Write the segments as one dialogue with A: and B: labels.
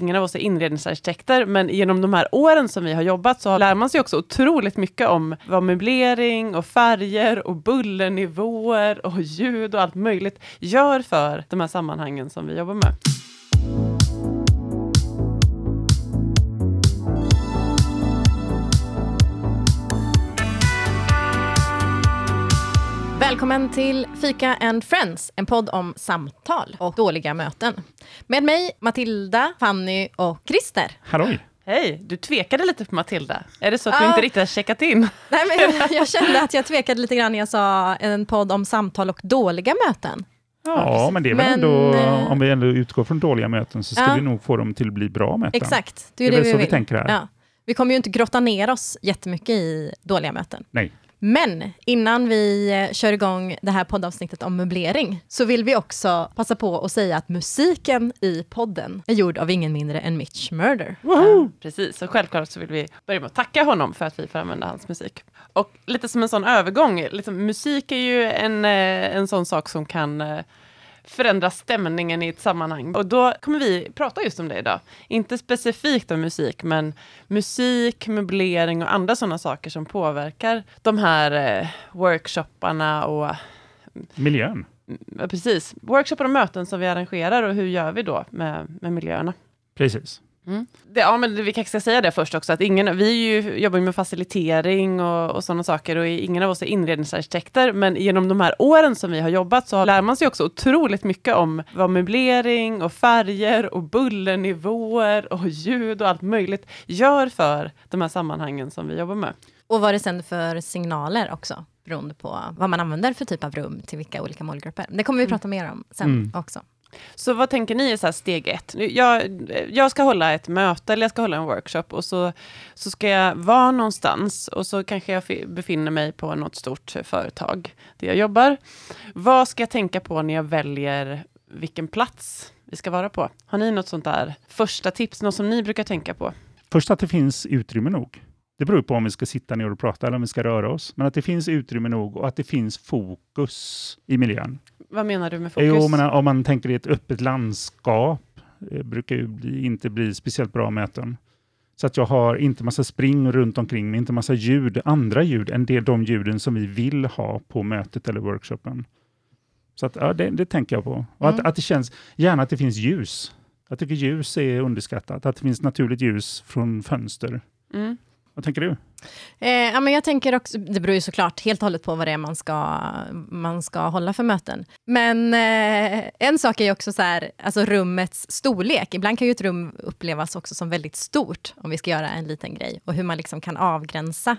A: Ingen av oss är inredningsarkitekter, men genom de här åren som vi har jobbat så lär man sig också otroligt mycket om vad möblering och färger och bullernivåer och ljud och allt möjligt gör för de här sammanhangen som vi jobbar med.
B: Välkommen till Fika and Friends, en podd om samtal och dåliga möten. Med mig Matilda, Fanny och Christer.
C: Halloj!
A: Hej, du tvekade lite på Matilda. Är det så att
B: Ja.
A: du inte riktigt har checkat in?
B: Nej, men jag, jag kände att jag tvekade lite grann när jag sa en podd om samtal och dåliga möten.
C: Ja, men det är väl
B: Men,
C: ändå,
B: eh,
C: om vi ändå utgår från dåliga möten så ska
B: Ja.
C: vi nog få dem till att bli bra möten.
B: Exakt,
C: Det är väl så vi tänker här.
B: Ja. Vi kommer ju inte grotta ner oss jättemycket i dåliga möten.
C: Nej.
B: Men innan vi eh, kör igång det här poddavsnittet om möblering så vill vi också passa på att säga att musiken i podden är gjord av ingen mindre än Mitch Murder.
A: Ja, precis, och självklart så vill vi börja med att tacka honom för att vi får använda hans musik. Och lite som en sån övergång, liksom, musik är ju en, eh, en sån sak som kan eh, förändra stämningen i ett sammanhang. Och då kommer vi prata just om det idag. Inte specifikt om musik, men musik, möblering och andra sådana saker som påverkar de här eh, workshopparna och
C: Miljön.
A: ja, precis, workshoppar och möten som vi arrangerar och hur gör vi då med, med miljöerna.
C: Precis.
A: Det, ja, men vi kanske ska säga det först också, att ingen, vi är ju, jobbar ju med facilitering och, och sådana saker och ingen av oss är inredningsarkitekter, men genom de här åren som vi har jobbat så lär man sig också otroligt mycket om vad möblering och färger och bullernivåer och ljud och allt möjligt gör för de här sammanhangen som vi jobbar med.
B: Och vad det sänder för signaler också, beroende på vad man använder för typ av rum till vilka olika målgrupper. Det kommer vi prata mer om sen
C: Mm.
B: också.
A: Så vad tänker ni är så här steg ett? Jag, jag ska hålla ett möte eller jag ska hålla en workshop och så, så ska jag vara någonstans och så kanske jag befinner mig på något stort företag där jag jobbar. Vad ska jag tänka på när jag väljer vilken plats vi ska vara på? Har ni något sånt där första tips, något som ni brukar tänka på?
C: Först att det finns utrymme nog. Det beror på om vi ska sitta ner och prata eller om vi ska röra oss. Men att det finns utrymme nog och att det finns fokus i miljön.
A: Vad menar du med fokus?
C: Jo, men om man tänker i ett öppet landskap eh, brukar ju bli, inte bli speciellt bra möten. Så att jag har inte massa spring runt omkring mig, inte massa ljud, andra ljud än det, de ljuden som vi vill ha på mötet eller workshopen. Så att, ja, det, det tänker jag på. Och
B: Mm.
C: att, att det känns, gärna att det finns ljus. Jag tycker ljus är underskattat, att det finns naturligt ljus från fönster.
A: Mm.
C: Vad tänker du?
B: Eh, ja, men jag tänker också, det beror ju såklart helt och hållet på vad det är man ska, man ska hålla för möten. Men eh, en sak är ju också så här, alltså rummets storlek. Ibland kan ju ett rum upplevas också som väldigt stort, om vi ska göra en liten grej. Och hur man liksom kan avgränsa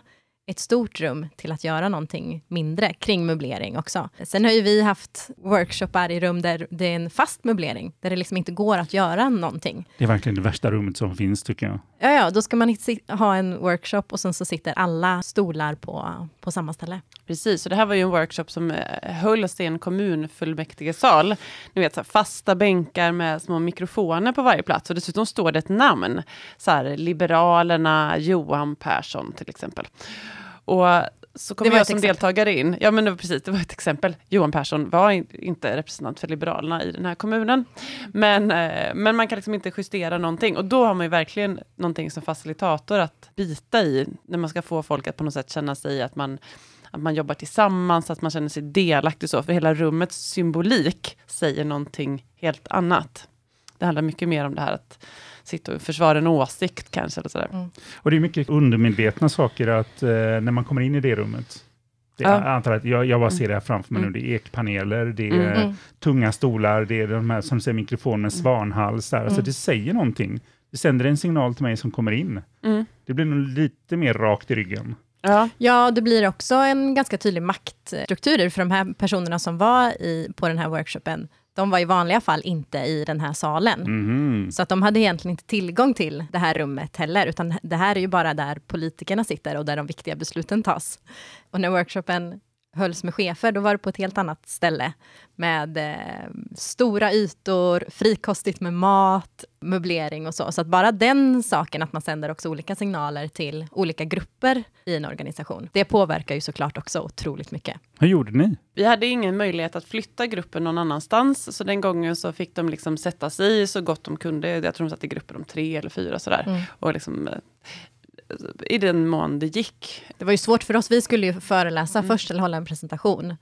B: ett stort rum till att göra någonting mindre kring möblering också. Sen har ju vi haft workshoppar i rum där det är en fast möblering, där det liksom inte går att göra någonting.
C: Det är verkligen det värsta rummet som finns tycker jag.
B: Ja, ja, då ska man ha en workshop och sen så sitter alla stolar på, på samma ställe.
A: Precis, och det här var ju en workshop som eh, hölls i en kommunfullmäktigesal. Ni vet, så här, fasta bänkar med små mikrofoner på varje plats och dessutom står det ett namn. Så här, Liberalerna Johan Persson till exempel. Och så kom jag som
B: exempel.
A: deltagare in. Ja, men det var precis, det var ett exempel. Johan Persson var in, inte representant för Liberalerna i den här kommunen. Men, eh, men man kan liksom inte justera någonting. Och då har man ju verkligen någonting som facilitator att bita i, när man ska få folk att på något sätt känna sig att man att man jobbar tillsammans, att man känner sig delaktig så, för hela rummets symbolik säger någonting helt annat. Det handlar mycket mer om det här att sitta och försvara en åsikt kanske, eller sådär.
C: Och det är mycket undermedvetna saker att eh, när man kommer in i det rummet. Det,
A: Ja.
C: Jag antar att jag, jag bara ser det här framför mig
A: Mm.
C: nu. Det är ekpaneler, det är
A: Mm.
B: Mm.
C: tunga stolar, det är de här som säger mikrofon med svanhals. Där. Alltså
B: Mm.
C: det säger någonting. Det sänder en signal till mig som kommer in.
A: Mm.
C: Det blir nog lite mer rakt i ryggen.
A: Ja.
B: Ja, det blir också en ganska tydlig maktstruktur för de här personerna som var i, på den här workshopen. De var i vanliga fall inte i den här salen.
C: Mhm.
B: Så att de hade egentligen inte tillgång till det här rummet heller, utan det här är ju bara där politikerna sitter och där de viktiga besluten tas. Och när workshopen hölls med chefer, då var det på ett helt annat ställe med eh, stora ytor, frikostigt med mat, möblering och så. Så att bara den saken, att man sänder också olika signaler till olika grupper i en organisation, det påverkar ju såklart också otroligt mycket.
C: Hur gjorde ni?
A: Vi hade ingen möjlighet att flytta gruppen någon annanstans, så den gången så fick de liksom sätta sig i så gott de kunde. Jag tror de satt i grupper om tre eller fyra sådär. Mm. Och liksom, eh, i den mån det gick.
B: Det var ju svårt för oss, vi skulle ju föreläsa mm. först eller hålla en presentation.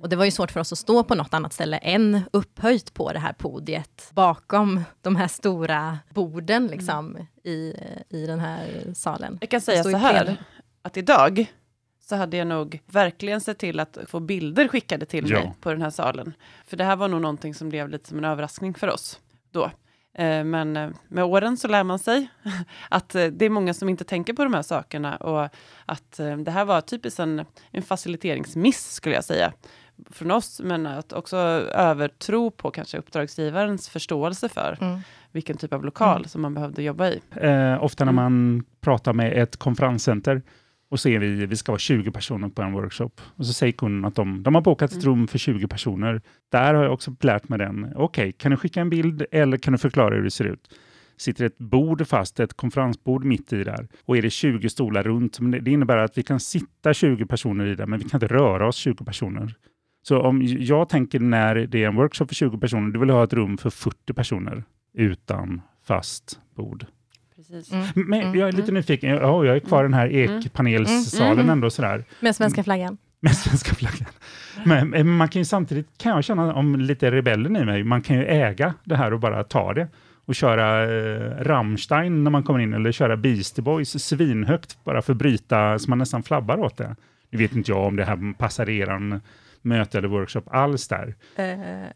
B: Och det var ju svårt för oss att stå på något annat ställe än upphöjt på det här podiet bakom de här stora borden liksom, mm. i, i den här salen.
A: Jag kan säga så här, att idag så hade jag nog verkligen sett till att få bilder skickade till ja. mig på den här salen. För det här var nog någonting som blev lite som en överraskning för oss då. Eh, men eh, med åren så lär man sig att eh, det är många som inte tänker på de här sakerna och att det här var typiskt en, en faciliteringsmiss skulle jag säga från oss, men att också övertro på kanske uppdragsgivarens förståelse för mm. vilken typ av lokal mm. som man behövde jobba i.
C: Eh, ofta när mm. man pratar med ett konferenscenter och ser vi, vi ska vara 20 personer på en workshop. Och så säger kunden att de, de har bokat ett mm. rum för 20 personer. Där har jag också lärt mig den. Okej, okay, kan du skicka en bild eller kan du förklara hur det ser ut? Sitter ett bord fast, ett konferensbord mitt i där och är det 20 stolar runt. Det innebär att vi kan sitta 20 personer i där, men vi kan inte röra oss 20 personer. Så om jag tänker när det är en workshop för 20 personer, du vill ha ett rum för 40 personer utan fast bord. Mm. Men jag är mm. lite nyfiken, oh, jag är kvar i den här mm. ekpanelssalen mm. ändå sådär.
B: Med svenska flaggan.
C: Med svenska flaggan. Men, man kan ju samtidigt, kan jag känna om lite rebellen i mig, man kan ju äga det här och bara ta det och köra eh, Rammstein när man kommer in, eller köra Beastie Boys svinhögt, bara för att bryta så man nästan flabbar åt det. Nu vet inte jag om det här passar eran möte eller workshop alls där. Uh,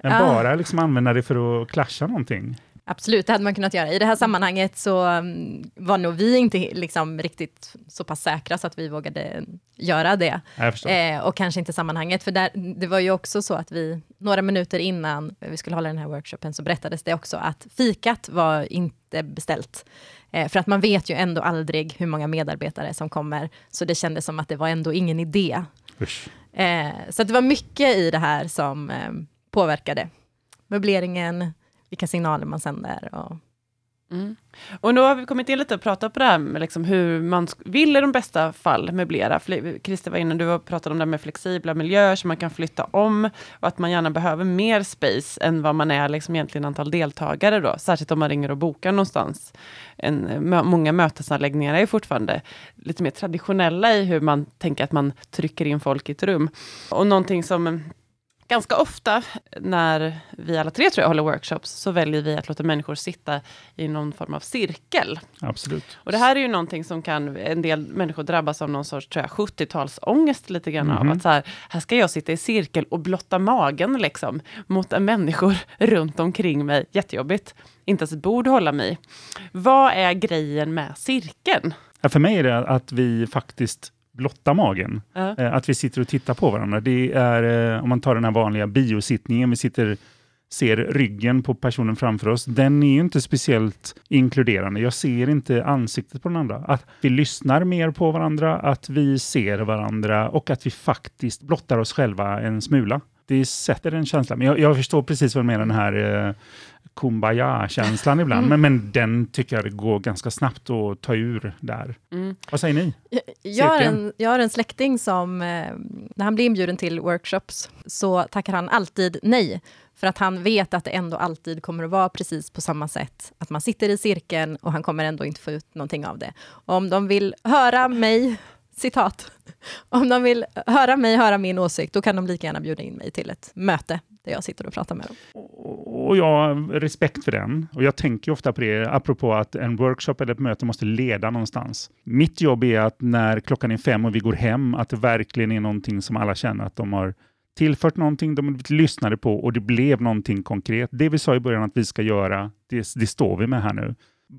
C: Men uh. bara liksom använda det för att clasha någonting.
B: Absolut, det hade man kunnat göra. I det här sammanhanget så um, var nog vi inte liksom riktigt så pass säkra så att vi vågade göra det.
C: Eh,
B: och kanske inte sammanhanget, för där, det var ju också så att vi, några minuter innan vi skulle hålla den här workshopen, så berättades det också att fikat var inte beställt. Eh, för att man vet ju ändå aldrig hur många medarbetare som kommer, så det kändes som att det var ändå ingen idé. Eh, så det var mycket i det här som eh, påverkade. Möbleringen, vilka signaler man sänder. Och...
A: Mm. Och nu har vi kommit in lite och pratat på det här med liksom hur man vill i de bästa fall möblera. Christer var inne, du pratade om det här med flexibla miljöer som man kan flytta om och att man gärna behöver mer space än vad man är liksom egentligen antal deltagare då, särskilt om man ringer och bokar någonstans. En, eh, många mötesanläggningar är fortfarande lite mer traditionella i hur man tänker att man trycker in folk i ett rum. Och någonting som Ganska ofta när vi alla tre tror jag håller workshops så väljer vi att låta människor sitta i någon form av cirkel.
C: Absolut.
A: Och det här är ju någonting som kan, en del människor drabbas av någon sorts 70-talsångest lite grann mm. av. Mhm. Att så här, här ska jag sitta i cirkel och blotta magen liksom mot människor runt omkring mig. Jättejobbigt. Inte ens ett bord hålla mig. Vad är grejen med cirkeln?
C: Ja, för mig är det att vi faktiskt blotta magen. Uh. Att vi sitter och tittar på varandra. Det är, eh, om man tar den här vanliga biosittningen, vi sitter ser ryggen på personen framför oss, den är ju inte speciellt inkluderande. Jag ser inte ansiktet på den andra. Att vi lyssnar mer på varandra, att vi ser varandra och att vi faktiskt blottar oss själva en smula. Det sätter en känsla. Men jag, jag förstår precis vad du menar, den här eh, kumbaya-känslan ibland, mm. men, men den tycker jag det går ganska snabbt att ta ur där. Mm. Vad säger ni?
B: Jag, har en, jag har en släkting som, eh, när han blir inbjuden till workshops, så tackar han alltid nej. För att han vet att det ändå alltid kommer att vara precis på samma sätt. Att man sitter i cirkeln och han kommer ändå inte få ut någonting av det. Och om de vill höra mig citat. Om de vill höra mig höra min åsikt, då kan de lika gärna bjuda in mig till ett möte där jag sitter och pratar med dem.
C: Och jag har respekt för den. Och jag tänker ofta på det, apropå att en workshop eller ett möte måste leda någonstans. Mitt jobb är att när klockan är fem och vi går hem, att det verkligen är någonting som alla känner att de har tillfört någonting, de lyssnade på och det blev någonting konkret. Det vi sa i början att vi ska göra, det, det står vi med här nu.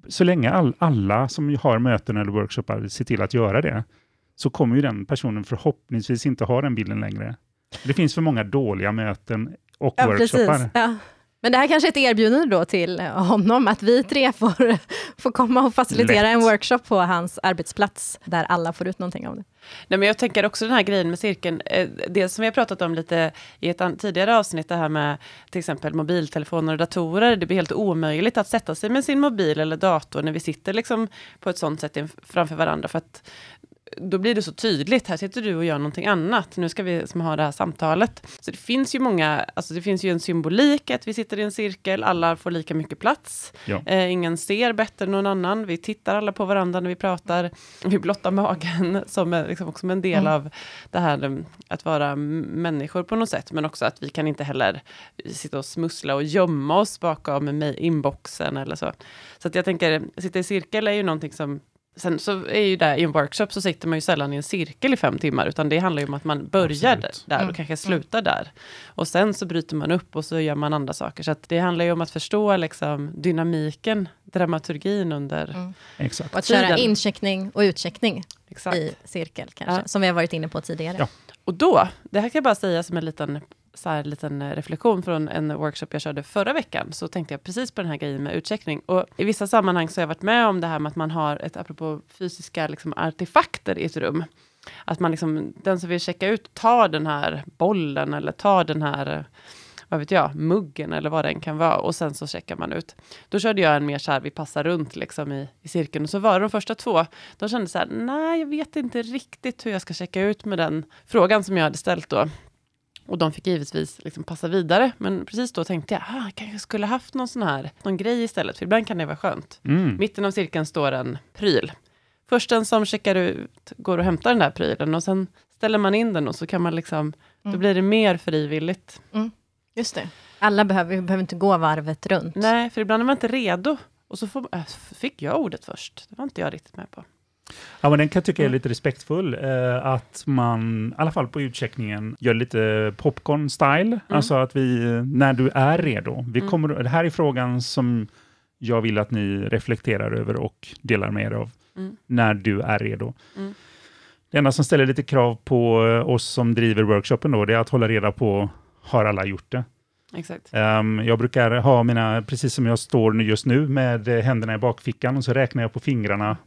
C: Så länge all, alla som har möten eller workshoppar ser till att göra det, så kommer ju den personen förhoppningsvis inte ha den bilden längre. Det finns för många dåliga möten och ja, workshoppar.
B: Ja. Men det här kanske är ett erbjudande då till honom, att vi tre får, får komma och facilitera
C: Lätt.
B: en workshop på hans arbetsplats, där alla får ut någonting av det.
A: Nej, men jag tänker också den här grejen med cirkeln, eh, det som vi har pratat om lite i ett tidigare avsnitt, det här med till exempel mobiltelefoner och datorer. Det blir helt omöjligt att sätta sig med sin mobil eller dator när vi sitter liksom på ett sånt sätt framför varandra, för att då blir det så tydligt, här sitter du och gör någonting annat, nu ska vi som ha det här samtalet. Så det finns ju många, alltså det finns ju en symbolik att vi sitter i en cirkel, alla får lika mycket plats,
C: Ja.
A: eh, ingen ser bättre än någon annan, vi tittar alla på varandra när vi pratar, vi blottar magen som är liksom också en del
B: Mm.
A: av det här um, att vara människor på något sätt, men också att vi kan inte heller sitta och smussla och gömma oss bakom inboxen eller så. Så att jag tänker, sitta i cirkel är ju någonting som Sen så är ju där i en workshop så sitter man ju sällan i en cirkel i fem timmar, utan det handlar ju om att man börjar
C: Absolut.
A: där
B: Mm.
A: och kanske slutar där. Och sen så bryter man upp och så gör man andra saker. Så att det handlar ju om att förstå liksom dynamiken, dramaturgin under...
B: Mm.
C: Exakt.
B: Och att köra incheckning och utcheckning
A: Exakt.
B: i cirkel, kanske,
A: Ja.
B: som vi har varit inne på tidigare.
C: Ja.
A: Och då, det här kan jag bara säga som en liten, så här, liten eh, reflektion från en workshop jag körde förra veckan, så tänkte jag precis på den här grejen med utcheckning. Och i vissa sammanhang så har jag varit med om det här med att man har ett, apropå fysiska liksom, artefakter i ett rum, att man liksom, den som vill checka ut tar den här bollen eller tar den här eh, vad vet jag, muggen eller vad den kan vara och sen så checkar man ut. Då körde jag en mer så här, vi passar runt liksom i, i cirkeln och så var det de första två, de kände så här, nej jag vet inte riktigt hur jag ska checka ut med den frågan som jag hade ställt då. Och de fick givetvis liksom passa vidare, men precis då tänkte jag, ah, jag kanske skulle haft någon sån här, någon grej istället, för ibland kan det vara skönt.
C: Mm.
A: Mitten av cirkeln står en pryl. Först den som checkar ut går och hämtar den där prylen och sen ställer man in den och så kan man liksom, då
B: Mm.
A: blir det mer frivilligt.
B: Just det. Alla behöver, behöver inte gå varvet runt.
A: Nej, för ibland är man inte redo. Och så får, äh, fick jag ordet först. Det var inte jag riktigt med på.
C: Ja, men den kan jag tycka är lite respektfull, eh, att man, i alla fall på utcheckningen, gör lite popcorn-style. Alltså att vi, när du är redo, vi
A: Mm.
C: kommer, det här är frågan som jag vill att ni reflekterar över och delar med er av,
A: Mm.
C: när du är redo.
A: Mm.
C: Det enda som ställer lite krav på eh, oss som driver workshopen då, det är att hålla reda på, har alla gjort det?
A: Exakt.
C: Ehm, jag brukar ha mina, precis som jag står nu just nu, med eh, händerna i bakfickan och så räknar jag på fingrarna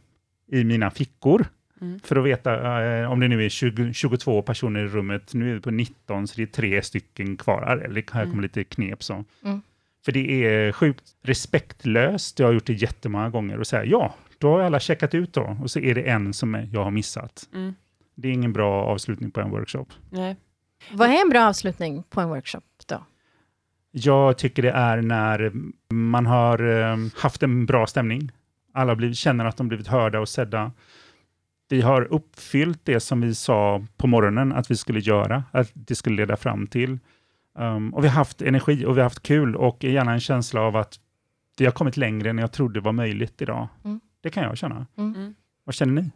C: i mina fickor
A: Mm.
C: för att veta eh, om det nu är 20, 22 personer i rummet. Nu är vi på 19, så det är tre stycken kvar. Eller här kommer
A: Mm.
C: lite knep. Så.
B: Mm.
C: För det är sjukt respektlöst. Jag har gjort det jättemånga gånger och säga ja, då har alla checkat ut då och så är det en som jag har missat.
A: Mm.
C: Det är ingen bra avslutning på en workshop.
A: Nej.
B: Vad är en bra avslutning på en workshop då?
C: Jag tycker det är när man har eh, haft en bra stämning. Alla blivit, känner att de blivit hörda och sedda. Vi har uppfyllt det som vi sa på morgonen att vi skulle göra, att det skulle leda fram till. Um, och vi har haft energi och vi har haft kul och gärna en känsla av att vi har kommit längre än jag trodde var möjligt idag.
B: Mm.
C: Det kan jag känna.
A: Mm.
C: Vad känner ni?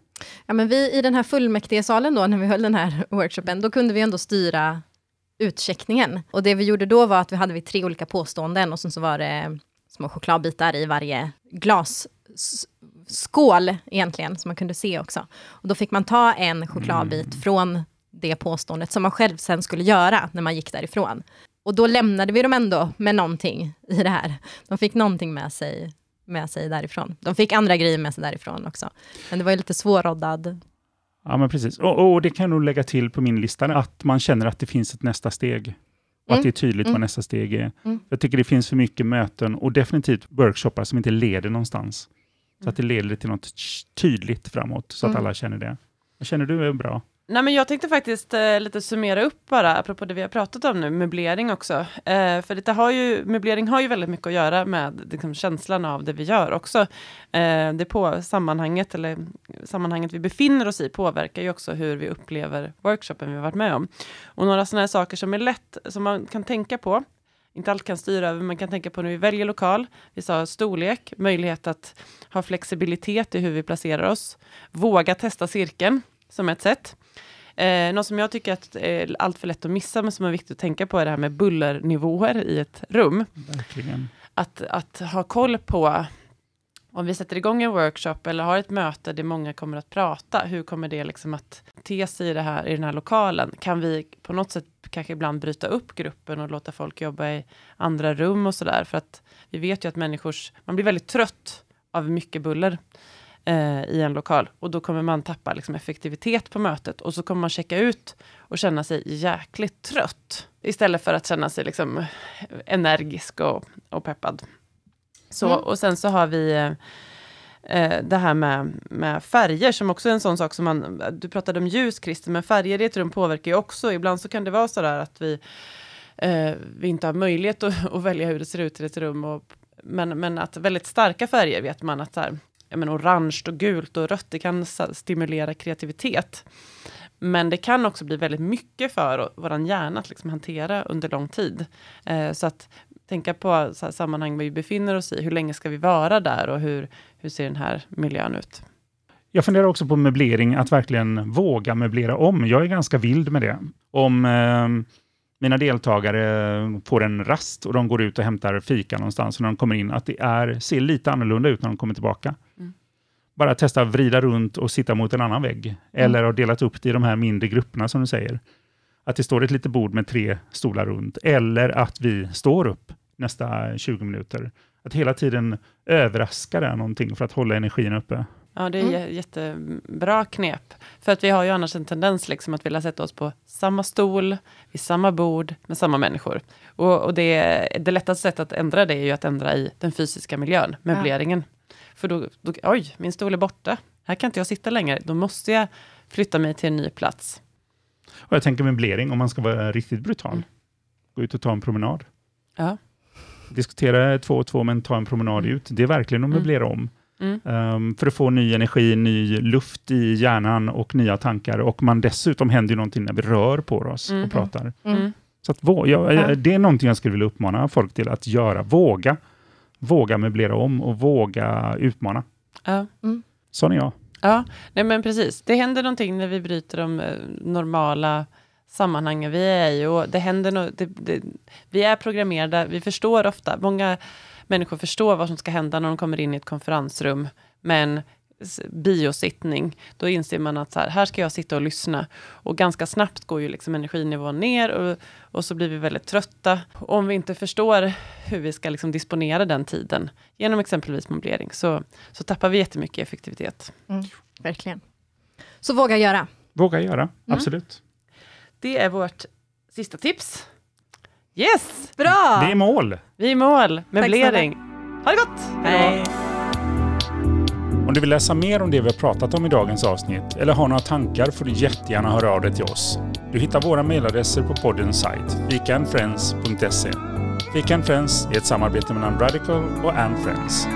B: Ja, men vi i den här fullmäktigesalen då, när vi höll den här workshopen, då kunde vi ändå styra utcheckningen. Och det vi gjorde då var att vi hade vi tre olika påståenden och sen så var det små chokladbitar i varje glasskål egentligen, som man kunde se också. Och då fick man ta en chokladbit
C: Mm.
B: från det påståendet som man själv sen skulle göra när man gick därifrån. Och då lämnade vi dem ändå med någonting i det här. De fick någonting med sig, med sig därifrån. De fick andra grejer med sig därifrån också. Men det var ju lite svårroddad.
C: Ja, men precis. Och, och det kan jag nog lägga till på min lista, att man känner att det finns ett nästa steg. Och
B: Mm.
C: att det är tydligt
B: Mm.
C: vad nästa steg är.
B: Mm.
C: Jag tycker det finns för mycket möten och definitivt workshoppar som inte leder någonstans. Så att det leder till något tydligt framåt, så att
B: Mm.
C: alla känner det. Vad känner du är bra?
A: Nej, men jag tänkte faktiskt eh, lite summera upp bara, apropå det vi har pratat om nu, möblering också. Eh, för det har ju, möblering har ju väldigt mycket att göra med liksom, känslan av det vi gör också. Eh, det på sammanhanget, eller sammanhanget vi befinner oss i, påverkar ju också hur vi upplever workshopen vi har varit med om. Och några sådana här saker som är lätt, som man kan tänka på, inte allt kan styra över, man kan tänka på när vi väljer lokal. Vi sa storlek, möjlighet att ha flexibilitet i hur vi placerar oss. Våga testa cirkeln som ett sätt. Eh, något som jag tycker att är allt för lätt att missa, men som är viktigt att tänka på, är det här med bullernivåer i ett rum.
C: Verkligen.
A: Att, att ha koll på om vi sätter igång en workshop eller har ett möte där många kommer att prata, hur kommer det liksom att te sig i, det här, i den här lokalen? Kan vi på något sätt kanske ibland bryta upp gruppen och låta folk jobba i andra rum och sådär? För att vi vet ju att människors, man blir väldigt trött av mycket buller eh, i en lokal och då kommer man tappa liksom, effektivitet på mötet och så kommer man checka ut och känna sig jäkligt trött istället för att känna sig liksom energisk och, och peppad. Så, mm. Och sen så har vi eh, det här med, med färger som också är en sån sak som man, du pratade om ljus Christer, men färger i ett rum påverkar ju också. Ibland så kan det vara så där att vi, eh, vi inte har möjlighet att, att, välja hur det ser ut i ett rum. Och, men, men att väldigt starka färger vet man att här, menar, orange och gult och rött, det kan stimulera kreativitet. Men det kan också bli väldigt mycket för vår hjärna att liksom hantera under lång tid. Eh, så att tänka på så sammanhang vi befinner oss i. Hur länge ska vi vara där och hur, hur ser den här miljön ut?
C: Jag funderar också på möblering, att verkligen våga möblera om. Jag är ganska vild med det. Om eh, mina deltagare får en rast och de går ut och hämtar fika någonstans och när de kommer in, att det är, ser lite annorlunda ut när de kommer tillbaka. Mm. Bara testa att vrida runt och sitta mot en annan vägg. Mm. Eller har delat upp det i de här mindre grupperna som du säger. Att det står ett litet bord med tre stolar runt. Eller att vi står upp nästa 20 minuter. Att hela tiden överraska det någonting för att hålla energin uppe.
A: Ja, det är mm. jättebra knep. För att vi har ju annars en tendens liksom att vilja sätta oss på samma stol, vid samma bord, med samma människor. Och, och det, det lättaste sättet att ändra det är ju att ändra i den fysiska miljön, möbleringen. Ja. För då, då, oj, min stol är borta. Här kan inte jag sitta längre. Då måste jag flytta mig till en ny plats.
C: Och jag tänker möblering, om man ska vara riktigt brutal. Mm. Gå ut och ta en promenad.
A: Ja
C: diskutera två och två, men ta en promenad mm. ut. Det är verkligen att mm. möblera om. Mm. Um, för att få ny energi, ny luft i hjärnan och nya tankar. Och man dessutom händer ju någonting när vi rör på oss mm. och pratar. Mm. Så att, ja, det är någonting jag skulle vilja uppmana folk till att göra. Våga. Våga möblera om och våga utmana.
A: Ja. Mm.
C: Sån är jag.
A: Ja, nej men precis. Det händer någonting när vi bryter de eh, normala sammanhangen vi är i. Och det händer no det, det, vi är programmerade, vi förstår ofta, många människor förstår vad som ska hända när de kommer in i ett konferensrum. Men biosittning, då inser man att så här, här ska jag sitta och lyssna. Och ganska snabbt går ju liksom energinivån ner och, och så blir vi väldigt trötta. Om vi inte förstår hur vi ska liksom disponera den tiden genom exempelvis möblering så, så tappar vi jättemycket effektivitet.
B: Mm, verkligen. Så våga göra.
C: Våga göra, mm. absolut.
A: Det är vårt sista tips. Yes!
B: Bra!
C: Vi är i mål.
A: Vi är i mål. Möblering. Ha det gott!
B: Hej!
C: Om du vill läsa mer om det vi har pratat om i dagens avsnitt eller har några tankar får du jättegärna höra av dig till oss. Du hittar våra mejladresser på poddens sajt, weekendfriends.se. Weekend Friends är ett samarbete mellan Radical och And Friends.